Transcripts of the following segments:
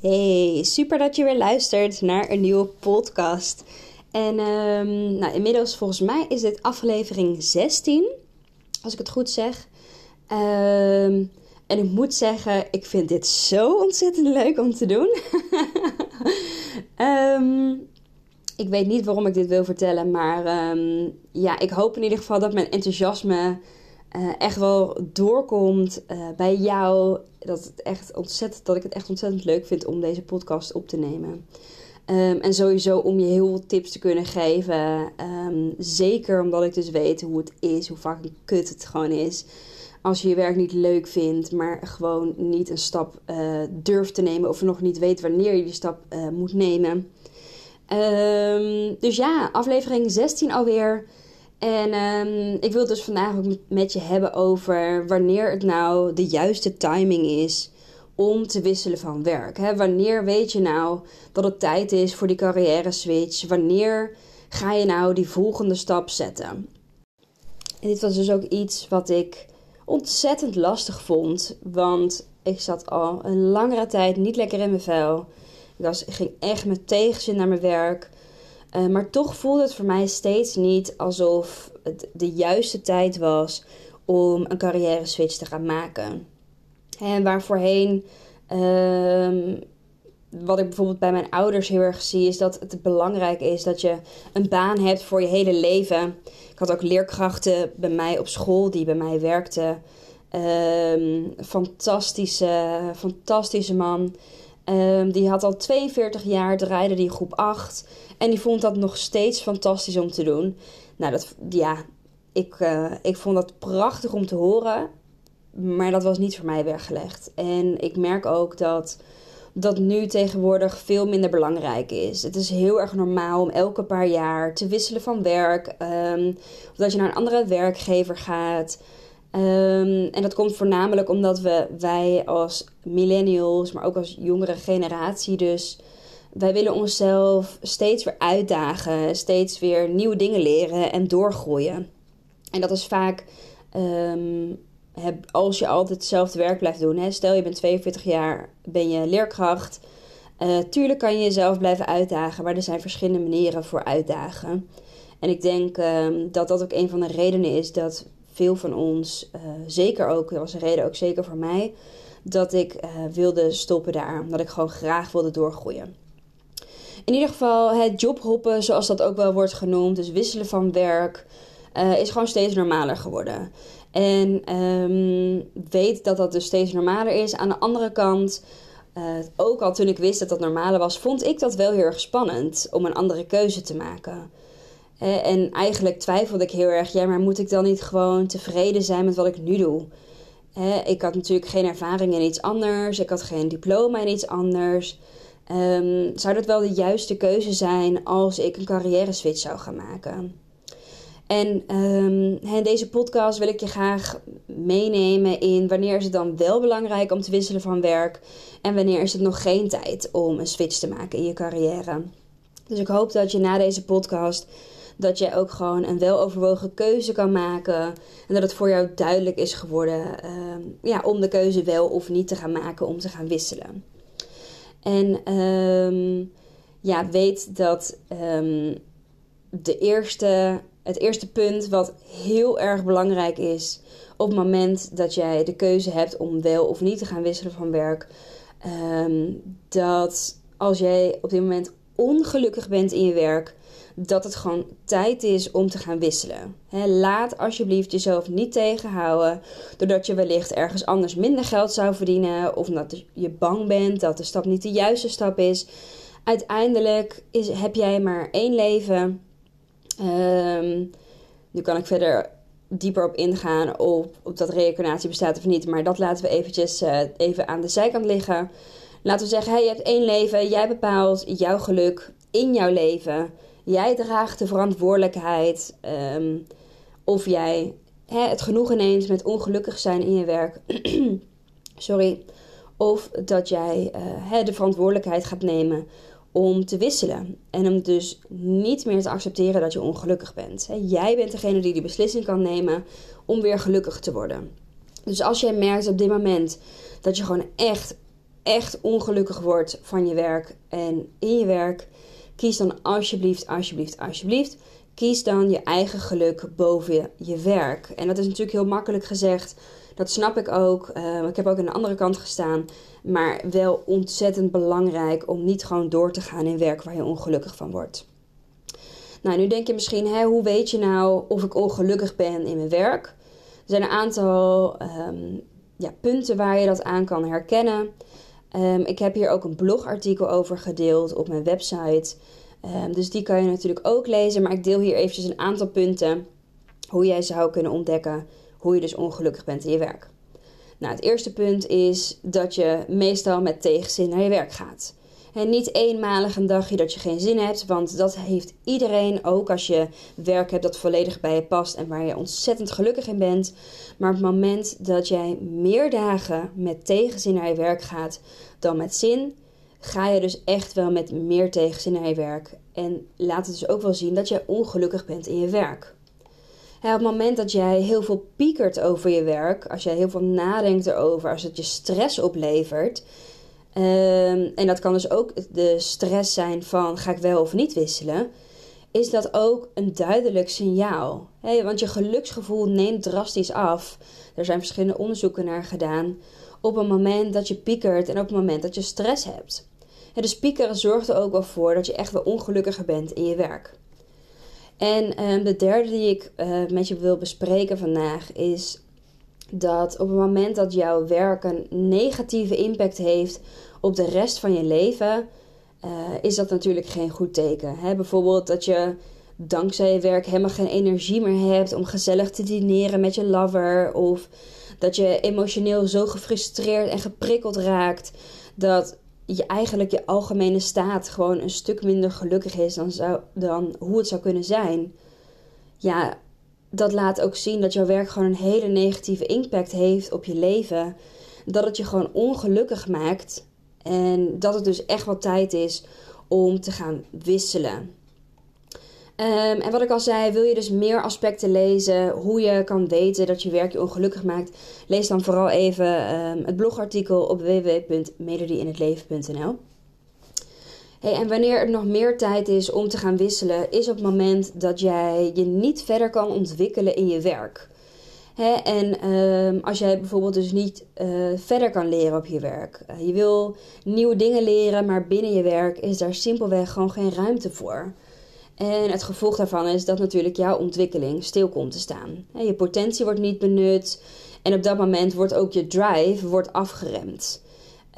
Hey, super dat je weer luistert naar een nieuwe podcast. En um, nou, inmiddels volgens mij is dit aflevering 16, als ik het goed zeg. Um, en ik moet zeggen, ik vind dit zo ontzettend leuk om te doen. um, ik weet niet waarom ik dit wil vertellen, maar ja, ik hoop in ieder geval dat mijn enthousiasme uh, echt wel doorkomt uh, bij jou. Dat, het echt ontzettend, dat ik het echt ontzettend leuk vind om deze podcast op te nemen. Um, en sowieso om je heel veel tips te kunnen geven. Um, zeker omdat ik dus weet hoe het is, hoe vaak een kut het gewoon is. Als je je werk niet leuk vindt, maar gewoon niet een stap uh, durft te nemen. Of nog niet weet wanneer je die stap moet nemen. Um, dus ja, aflevering 16 alweer. En um, ik wil het dus vandaag ook met je hebben over wanneer het nou de juiste timing is om te wisselen van werk. Wanneer weet je nou dat het tijd is voor die carrière switch? Wanneer ga je nou die volgende stap zetten? En dit was dus ook iets wat ik ontzettend lastig vond, want ik zat al een langere tijd niet lekker in mijn vel. Ik, was, ging echt met tegenzin naar mijn werk. Uh, maar toch voelde het voor mij steeds niet alsof het de juiste tijd was om een carrière switch te gaan maken. En waar voorheen, uh, wat ik bijvoorbeeld bij mijn ouders heel erg zie, is dat het belangrijk is dat je een baan hebt voor je hele leven. Ik had ook leerkrachten bij mij op school die bij mij werkten. Um, fantastische, fantastische man. Um, die had al 42 jaar, draaide die groep 8. En die vond dat nog steeds fantastisch om te doen. Nou, dat, ja, ik, uh, ik vond dat prachtig om te horen. Maar dat was niet voor mij weggelegd. En ik merk ook dat dat nu tegenwoordig veel minder belangrijk is. Het is heel erg normaal om elke paar jaar te wisselen van werk. Um, of dat je naar een andere werkgever gaat. Um, en dat komt voornamelijk omdat we, wij als millennials, maar ook als jongere generatie dus wij willen onszelf steeds weer uitdagen, steeds weer nieuwe dingen leren en doorgroeien. En dat is vaak um, als je altijd hetzelfde werk blijft doen. Hè. Stel je bent 42 jaar, ben je leerkracht. Uh, tuurlijk kan je jezelf blijven uitdagen, maar er zijn verschillende manieren voor uitdagen. En ik denk um, dat dat ook een van de redenen is dat veel van ons, uh, zeker ook, dat was een reden ook zeker voor mij, dat ik uh, wilde stoppen daar. Dat ik gewoon graag wilde doorgroeien. In ieder geval, het jobhoppen, zoals dat ook wel wordt genoemd, dus wisselen van werk, uh, is gewoon steeds normaler geworden. En um, weet dat dat dus steeds normaler is. Aan de andere kant, ook al toen ik wist dat dat normaler was, vond ik dat wel heel erg spannend om een andere keuze te maken. En eigenlijk twijfelde ik heel erg, ja, maar moet ik dan niet gewoon tevreden zijn met wat ik nu doe? ik had natuurlijk geen ervaring in iets anders, ik had geen diploma in iets anders. Um, zou dat wel de juiste keuze zijn als ik een carrière switch zou gaan maken? En um, in deze podcast wil ik je graag meenemen in wanneer is het dan wel belangrijk om te wisselen van werk en wanneer is het nog geen tijd om een switch te maken in je carrière. Dus ik hoop dat je na deze podcast dat je ook gewoon een weloverwogen keuze kan maken en dat het voor jou duidelijk is geworden um, ja, om de keuze wel of niet te gaan maken om te gaan wisselen. En um, ja, weet dat um, de eerste, het eerste punt wat heel erg belangrijk is op het moment dat jij de keuze hebt om wel of niet te gaan wisselen van werk, dat als jij op dit moment ongelukkig bent in je werk, dat het gewoon tijd is om te gaan wisselen. Laat alsjeblieft jezelf niet tegenhouden doordat je wellicht ergens anders minder geld zou verdienen of omdat je bang bent dat de stap niet de juiste stap is. Uiteindelijk is, heb jij maar één leven. Um, nu kan ik verder dieper op ingaan op, op dat reïncarnatie bestaat of niet. Maar dat laten we eventjes uh, even aan de zijkant liggen. Laten we zeggen, hey, je hebt één leven. Jij bepaalt jouw geluk in jouw leven. Jij draagt de verantwoordelijkheid. Um, of jij het genoegen neemt met ongelukkig zijn in je werk. Sorry. Of dat jij hè, de verantwoordelijkheid gaat nemen om te wisselen. En om dus niet meer te accepteren dat je ongelukkig bent. Jij bent degene die die beslissing kan nemen om weer gelukkig te worden. Dus als jij merkt op dit moment dat je gewoon echt, echt ongelukkig wordt van je werk en in je werk, kies dan alsjeblieft, alsjeblieft, alsjeblieft. Kies dan je eigen geluk boven je werk. En dat is natuurlijk heel makkelijk gezegd. Dat snap ik ook. Uh, ik heb ook aan de andere kant gestaan. Maar wel ontzettend belangrijk om niet gewoon door te gaan in werk waar je ongelukkig van wordt. Nou, nu denk je misschien, hè, hoe weet je nou of ik ongelukkig ben in mijn werk? Er zijn een aantal um, ja, punten waar je dat aan kan herkennen. Um, ik heb hier ook een blogartikel over gedeeld op mijn website. Um, dus die kan je natuurlijk ook lezen. Maar ik deel hier eventjes een aantal punten hoe jij zou kunnen ontdekken hoe je dus ongelukkig bent in je werk. Nou, het eerste punt is dat je meestal met tegenzin naar je werk gaat. En niet eenmalig een dagje dat je geen zin hebt, want dat heeft iedereen, ook als je werk hebt dat volledig bij je past en waar je ontzettend gelukkig in bent. Maar op het moment dat jij meer dagen met tegenzin naar je werk gaat dan met zin, ga je dus echt wel met meer tegenzin naar je werk. En laat het dus ook wel zien dat je ongelukkig bent in je werk op het moment dat jij heel veel piekert over je werk, als jij heel veel nadenkt erover, als het je stress oplevert. Um, en dat kan dus ook de stress zijn van ga ik wel of niet wisselen. Is dat ook een duidelijk signaal? Want je geluksgevoel neemt drastisch af. Er zijn verschillende onderzoeken naar gedaan. Op het moment dat je piekert en op het moment dat je stress hebt. Hey, dus piekeren zorgt er ook wel voor dat je echt wel ongelukkiger bent in je werk. En um, de derde die ik uh, met je wil bespreken vandaag is dat op het moment dat jouw werk een negatieve impact heeft op de rest van je leven, uh, is dat natuurlijk geen goed teken. Hè? Bijvoorbeeld dat je dankzij je werk helemaal geen energie meer hebt om gezellig te dineren met je lover. Of dat je emotioneel zo gefrustreerd en geprikkeld raakt dat je eigenlijk je algemene staat gewoon een stuk minder gelukkig is dan, dan hoe het zou kunnen zijn. Ja, dat laat ook zien dat jouw werk gewoon een hele negatieve impact heeft op je leven. Dat het je gewoon ongelukkig maakt. En dat het dus echt wat tijd is om te gaan wisselen. Um, en wat ik al zei, wil je dus meer aspecten lezen, hoe je kan weten dat je werk je ongelukkig maakt, lees dan vooral even um, het blogartikel op www.melodieinhetleven.nl. En wanneer er nog meer tijd is om te gaan wisselen, is op het moment dat jij je niet verder kan ontwikkelen in je werk. En um, als jij bijvoorbeeld dus niet uh, verder kan leren op je werk. Uh, je wil nieuwe dingen leren, maar binnen je werk is daar simpelweg gewoon geen ruimte voor. En het gevolg daarvan is dat natuurlijk jouw ontwikkeling stil komt te staan. Je potentie wordt niet benut en op dat moment wordt ook je drive wordt afgeremd.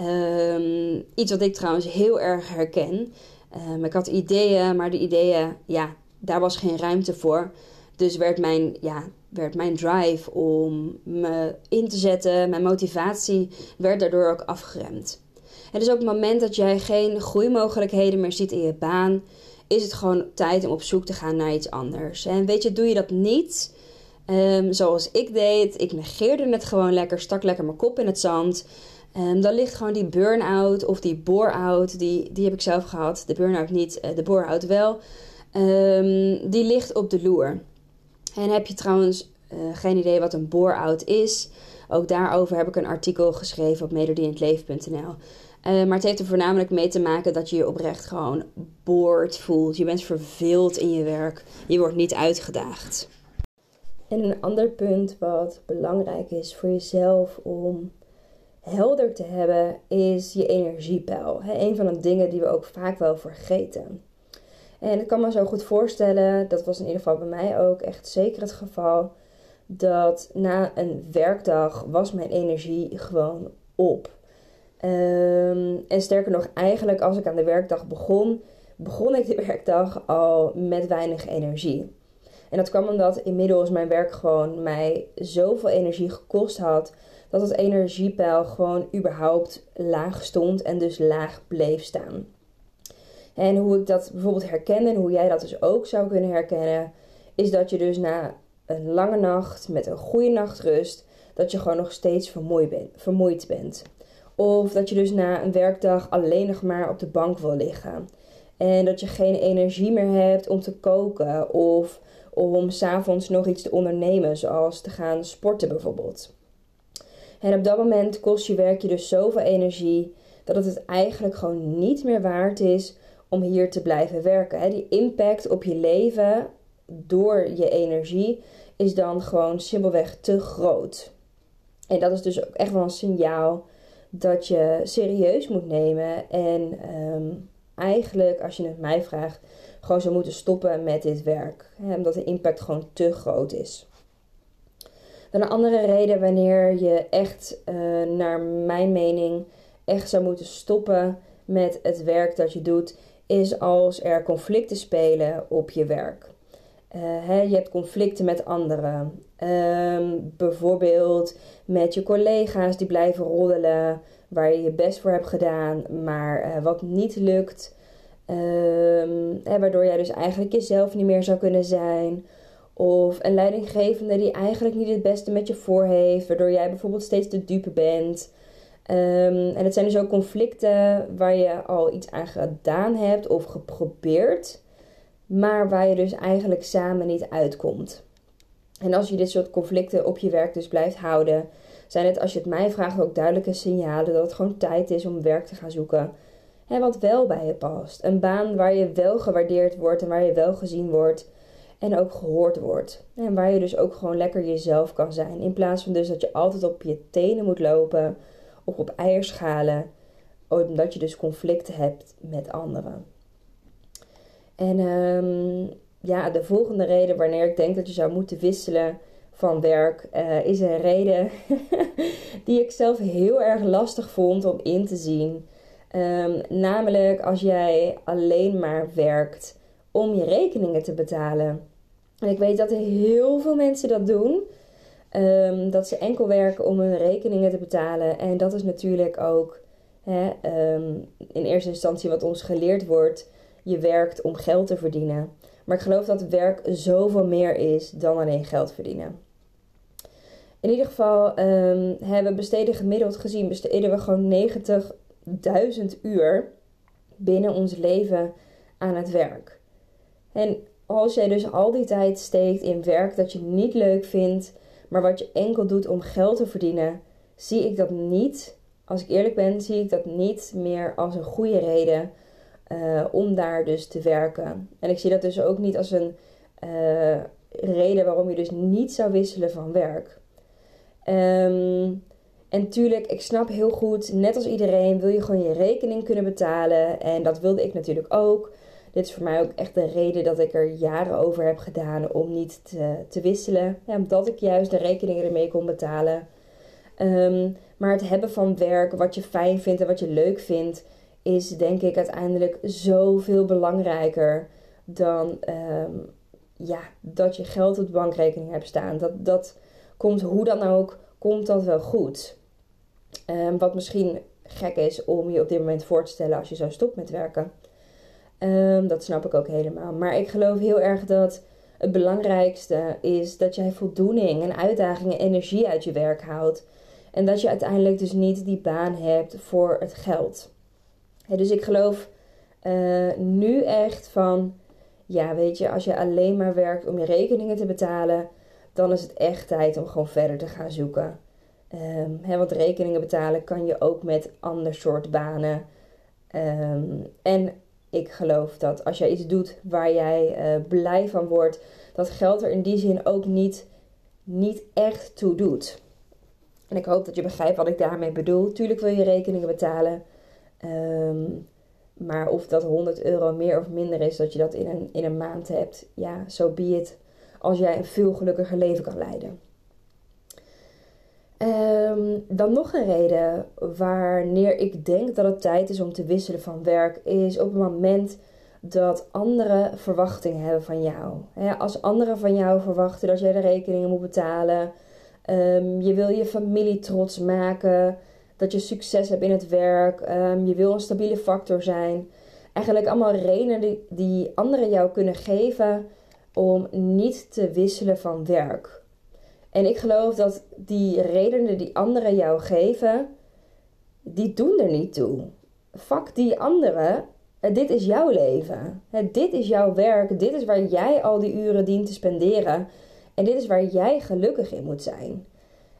Um, iets wat ik trouwens heel erg herken. Um, ik had ideeën, maar de ideeën, ja, daar was geen ruimte voor. Dus werd mijn, ja, werd mijn drive om me in te zetten, mijn motivatie, werd daardoor ook afgeremd. En dus op het moment dat jij geen groeimogelijkheden meer ziet in je baan, is het gewoon tijd om op zoek te gaan naar iets anders. En weet je, doe je dat niet um, zoals ik deed, ik negeerde het gewoon lekker, stak lekker mijn kop in het zand. Um, dan ligt gewoon die burn-out of die bore-out, die, die heb ik zelf gehad. De burn-out niet, uh, de bore-out wel. Um, die ligt op de loer. En heb je trouwens uh, geen idee wat een bore-out is? Ook daarover heb ik een artikel geschreven op melodieinhetleven.nl. Uh, maar het heeft er voornamelijk mee te maken dat je je oprecht gewoon boord voelt. Je bent verveeld in je werk. Je wordt niet uitgedaagd. En een ander punt wat belangrijk is voor jezelf om helder te hebben, is je energiepeil. een van de dingen die we ook vaak wel vergeten. En ik kan me zo goed voorstellen, dat was in ieder geval bij mij ook echt zeker het geval, dat na een werkdag was mijn energie gewoon op. Um, en sterker nog, eigenlijk als ik aan de werkdag begon, begon ik de werkdag al met weinig energie. En dat kwam omdat inmiddels mijn werk gewoon mij zoveel energie gekost had. Dat het energiepeil gewoon überhaupt laag stond en dus laag bleef staan. En hoe ik dat bijvoorbeeld herkende en hoe jij dat dus ook zou kunnen herkennen, is dat je dus na een lange nacht met een goede nachtrust, dat je gewoon nog steeds vermoeid bent. Of dat je dus na een werkdag alleen nog maar op de bank wil liggen. En dat je geen energie meer hebt om te koken of om s'avonds nog iets te ondernemen, zoals te gaan sporten bijvoorbeeld. En op dat moment kost je werk je dus zoveel energie dat het het eigenlijk gewoon niet meer waard is om hier te blijven werken. Die impact op je leven door je energie is dan gewoon simpelweg te groot. En dat is dus ook echt wel een signaal dat je serieus moet nemen. En ehm, eigenlijk, als je het mij vraagt, gewoon zou moeten stoppen met dit werk. Omdat de impact gewoon te groot is. Dan een andere reden wanneer je echt, uh, naar mijn mening, echt zou moeten stoppen met het werk dat je doet, is als er conflicten spelen op je werk. Uh, je hebt conflicten met anderen. Ehm, bijvoorbeeld met je collega's die blijven roddelen, waar je je best voor hebt gedaan, maar uh, wat niet lukt. Um, waardoor jij dus eigenlijk jezelf niet meer zou kunnen zijn. Of een leidinggevende die eigenlijk niet het beste met je voor heeft, waardoor jij bijvoorbeeld steeds de dupe bent. Um, en het zijn dus ook conflicten waar je al iets aan gedaan hebt of geprobeerd, maar waar je dus eigenlijk samen niet uitkomt. En als je dit soort conflicten op je werk dus blijft houden, zijn het, als je het mij vraagt, ook duidelijke signalen dat het gewoon tijd is om werk te gaan zoeken. Hè, wat wel bij je past. Een baan waar je wel gewaardeerd wordt en waar je wel gezien wordt en ook gehoord wordt. En waar je dus ook gewoon lekker jezelf kan zijn. In plaats van dus dat je altijd op je tenen moet lopen of op eierschalen, omdat je dus conflicten hebt met anderen. En um, ja, de volgende reden wanneer ik denk dat je zou moeten wisselen van werk, uh, is een reden die ik zelf heel erg lastig vond om in te zien. Um, namelijk als jij alleen maar werkt om je rekeningen te betalen. En ik weet dat heel veel mensen dat doen. Um, dat ze enkel werken om hun rekeningen te betalen. En dat is natuurlijk ook hè, um, in eerste instantie wat ons geleerd wordt. Je werkt om geld te verdienen. Maar ik geloof dat werk zoveel meer is dan alleen geld verdienen. In ieder geval um, hebben besteden gemiddeld gezien, besteden we gewoon 90.000 uur binnen ons leven aan het werk. En als jij dus al die tijd steekt in werk dat je niet leuk vindt, maar wat je enkel doet om geld te verdienen, zie ik dat niet, als ik eerlijk ben, zie ik dat niet meer als een goede reden uh, om daar dus te werken. En ik zie dat dus ook niet als een uh, reden waarom je dus niet zou wisselen van werk. Um, en tuurlijk, ik snap heel goed, net als iedereen wil je gewoon je rekening kunnen betalen. En dat wilde ik natuurlijk ook. Dit is voor mij ook echt de reden dat ik er jaren over heb gedaan om niet te, te wisselen. Ja, omdat ik juist de rekeningen ermee kon betalen. Um, maar het hebben van werk, wat je fijn vindt en wat je leuk vindt, is denk ik uiteindelijk zoveel belangrijker dan um, ja, dat je geld op de bankrekening hebt staan. Dat, dat komt hoe dan ook, komt dat wel goed. Um, wat misschien gek is om je op dit moment voor te stellen als je zo stopt met werken. Um, dat snap ik ook helemaal. Maar ik geloof heel erg dat het belangrijkste is dat jij voldoening en uitdaging en energie uit je werk haalt. En dat je uiteindelijk dus niet die baan hebt voor het geld dus ik geloof uh, nu echt van, ja, weet je, als je alleen maar werkt om je rekeningen te betalen, dan is het echt tijd om gewoon verder te gaan zoeken. Um, hè, want rekeningen betalen kan je ook met ander soort banen. Um, en ik geloof dat als jij iets doet waar jij uh, blij van wordt, dat geld er in die zin ook niet, niet echt toe doet. En ik hoop dat je begrijpt wat ik daarmee bedoel. Tuurlijk wil je rekeningen betalen. Um, maar of dat 100 euro meer of minder is, dat je dat in een, in een maand hebt, ja, zo so be. Als jij een veel gelukkiger leven kan leiden. Um, dan nog een reden wanneer ik denk dat het tijd is om te wisselen van werk, is op het moment dat anderen verwachtingen hebben van jou. als anderen van jou verwachten dat jij de rekeningen moet betalen, um, je wil je familie trots maken, dat je succes hebt in het werk, um, je wil een stabiele factor zijn. Eigenlijk allemaal redenen die, die anderen jou kunnen geven om niet te wisselen van werk. En ik geloof dat die redenen die anderen jou geven, die doen er niet toe. Fuck die anderen. Dit is jouw leven. Dit is jouw werk. Dit is waar jij al die uren dient te spenderen. En dit is waar jij gelukkig in moet zijn.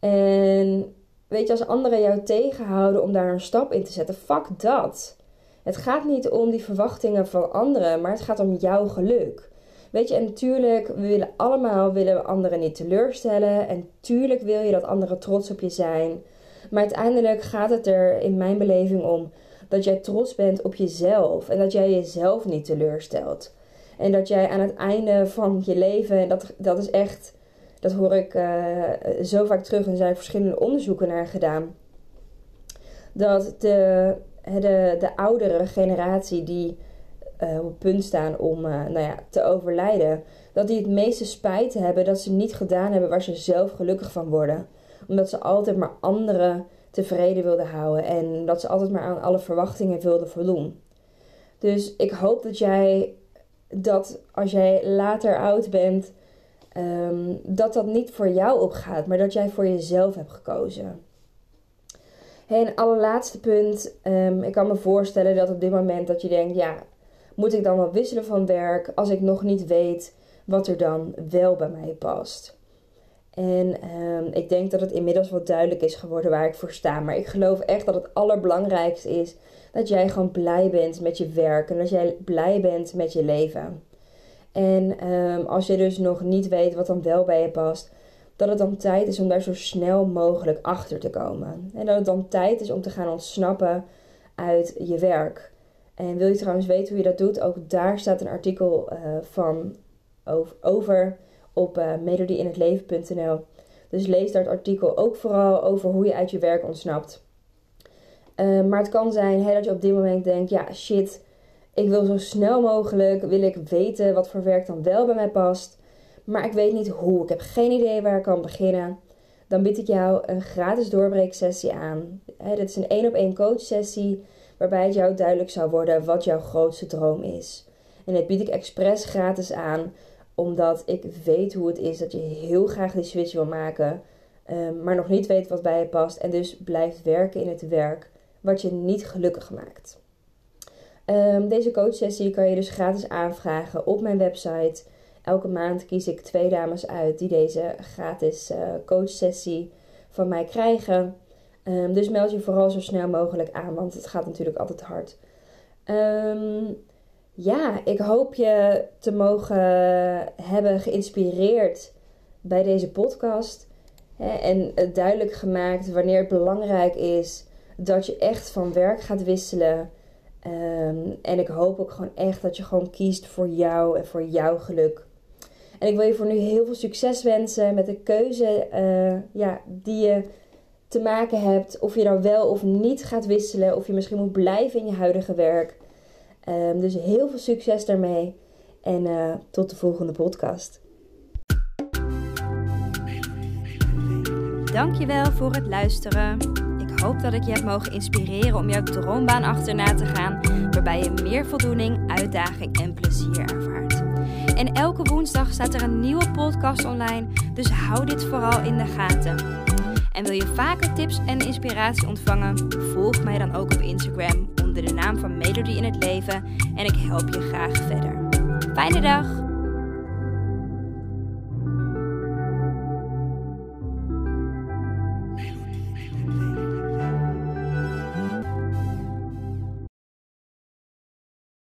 En weet je, als anderen jou tegenhouden om daar een stap in te zetten, fuck dat. Het gaat niet om die verwachtingen van anderen, maar het gaat om jouw geluk. Weet je, en natuurlijk, we willen allemaal willen we anderen niet teleurstellen. En tuurlijk wil je dat anderen trots op je zijn. Maar uiteindelijk gaat het er in mijn beleving om dat jij trots bent op jezelf. En dat jij jezelf niet teleurstelt. En dat jij aan het einde van je leven, en dat, dat is echt, dat hoor ik uh, zo vaak terug en er verschillende onderzoeken naar gedaan. Dat de, de, de oudere generatie die uh, op het punt staan om uh, nou ja, te overlijden, dat die het meeste spijt hebben dat ze niet gedaan hebben waar ze zelf gelukkig van worden. Omdat ze altijd maar anderen tevreden wilden houden en dat ze altijd maar aan alle verwachtingen wilden voldoen. Dus ik hoop dat jij dat als jij later oud bent, um, dat dat niet voor jou opgaat, maar dat jij voor jezelf hebt gekozen. Hey, en allerlaatste punt. Um, ik kan me voorstellen dat op dit moment dat je denkt, ja, moet ik dan wel wisselen van werk als ik nog niet weet wat er dan wel bij mij past? En um, ik denk dat het inmiddels wel duidelijk is geworden waar ik voor sta. Maar ik geloof echt dat het allerbelangrijkste is dat jij gewoon blij bent met je werk en dat jij blij bent met je leven. En um, als je dus nog niet weet wat dan wel bij je past, dat het dan tijd is om daar zo snel mogelijk achter te komen. En dat het dan tijd is om te gaan ontsnappen uit je werk. En wil je trouwens weten hoe je dat doet? Ook daar staat een artikel uh, van over op uh. Dus lees daar het artikel ook vooral over hoe je uit je werk ontsnapt. Uh, maar het kan zijn dat je op dit moment denkt: ja, shit, ik wil zo snel mogelijk wil ik weten wat voor werk dan wel bij mij past. Maar ik weet niet hoe. Ik heb geen idee waar ik kan beginnen. Dan bied ik jou een gratis doorbreeksessie aan. Hè, dit is een één op één coachsessie waarbij het jou duidelijk zou worden wat jouw grootste droom is. En dit bied ik expres gratis aan, omdat ik weet hoe het is dat je heel graag die switch wil maken, ehm, maar nog niet weet wat bij je past en dus blijft werken in het werk wat je niet gelukkig maakt. Um, deze coachsessie kan je dus gratis aanvragen op mijn website. Elke maand kies ik twee dames uit die deze gratis uh, coachsessie van mij krijgen. Um, dus meld je vooral zo snel mogelijk aan, want het gaat natuurlijk altijd hard. Um, ja, ik hoop je te mogen hebben geïnspireerd bij deze podcast. Hè, en duidelijk gemaakt wanneer het belangrijk is dat je echt van werk gaat wisselen. Um, en ik hoop ook gewoon echt dat je gewoon kiest voor jou en voor jouw geluk. En ik wil je voor nu heel veel succes wensen met de keuze uh, ja, die je te maken hebt. Of je dan wel of niet gaat wisselen. Of je misschien moet blijven in je huidige werk. Um, dus heel veel succes daarmee. En uh, tot de volgende podcast. Dankjewel voor het luisteren. Ik hoop dat ik je heb mogen inspireren om jouw droombaan achterna te gaan. Waarbij je meer voldoening, uitdaging en plezier ervaart. En elke woensdag staat er een nieuwe podcast online. Dus hou dit vooral in de gaten. En wil je vaker tips en inspiratie ontvangen? Volg mij dan ook op Instagram onder de naam van Melody in het Leven en ik help je graag verder. Fijne dag!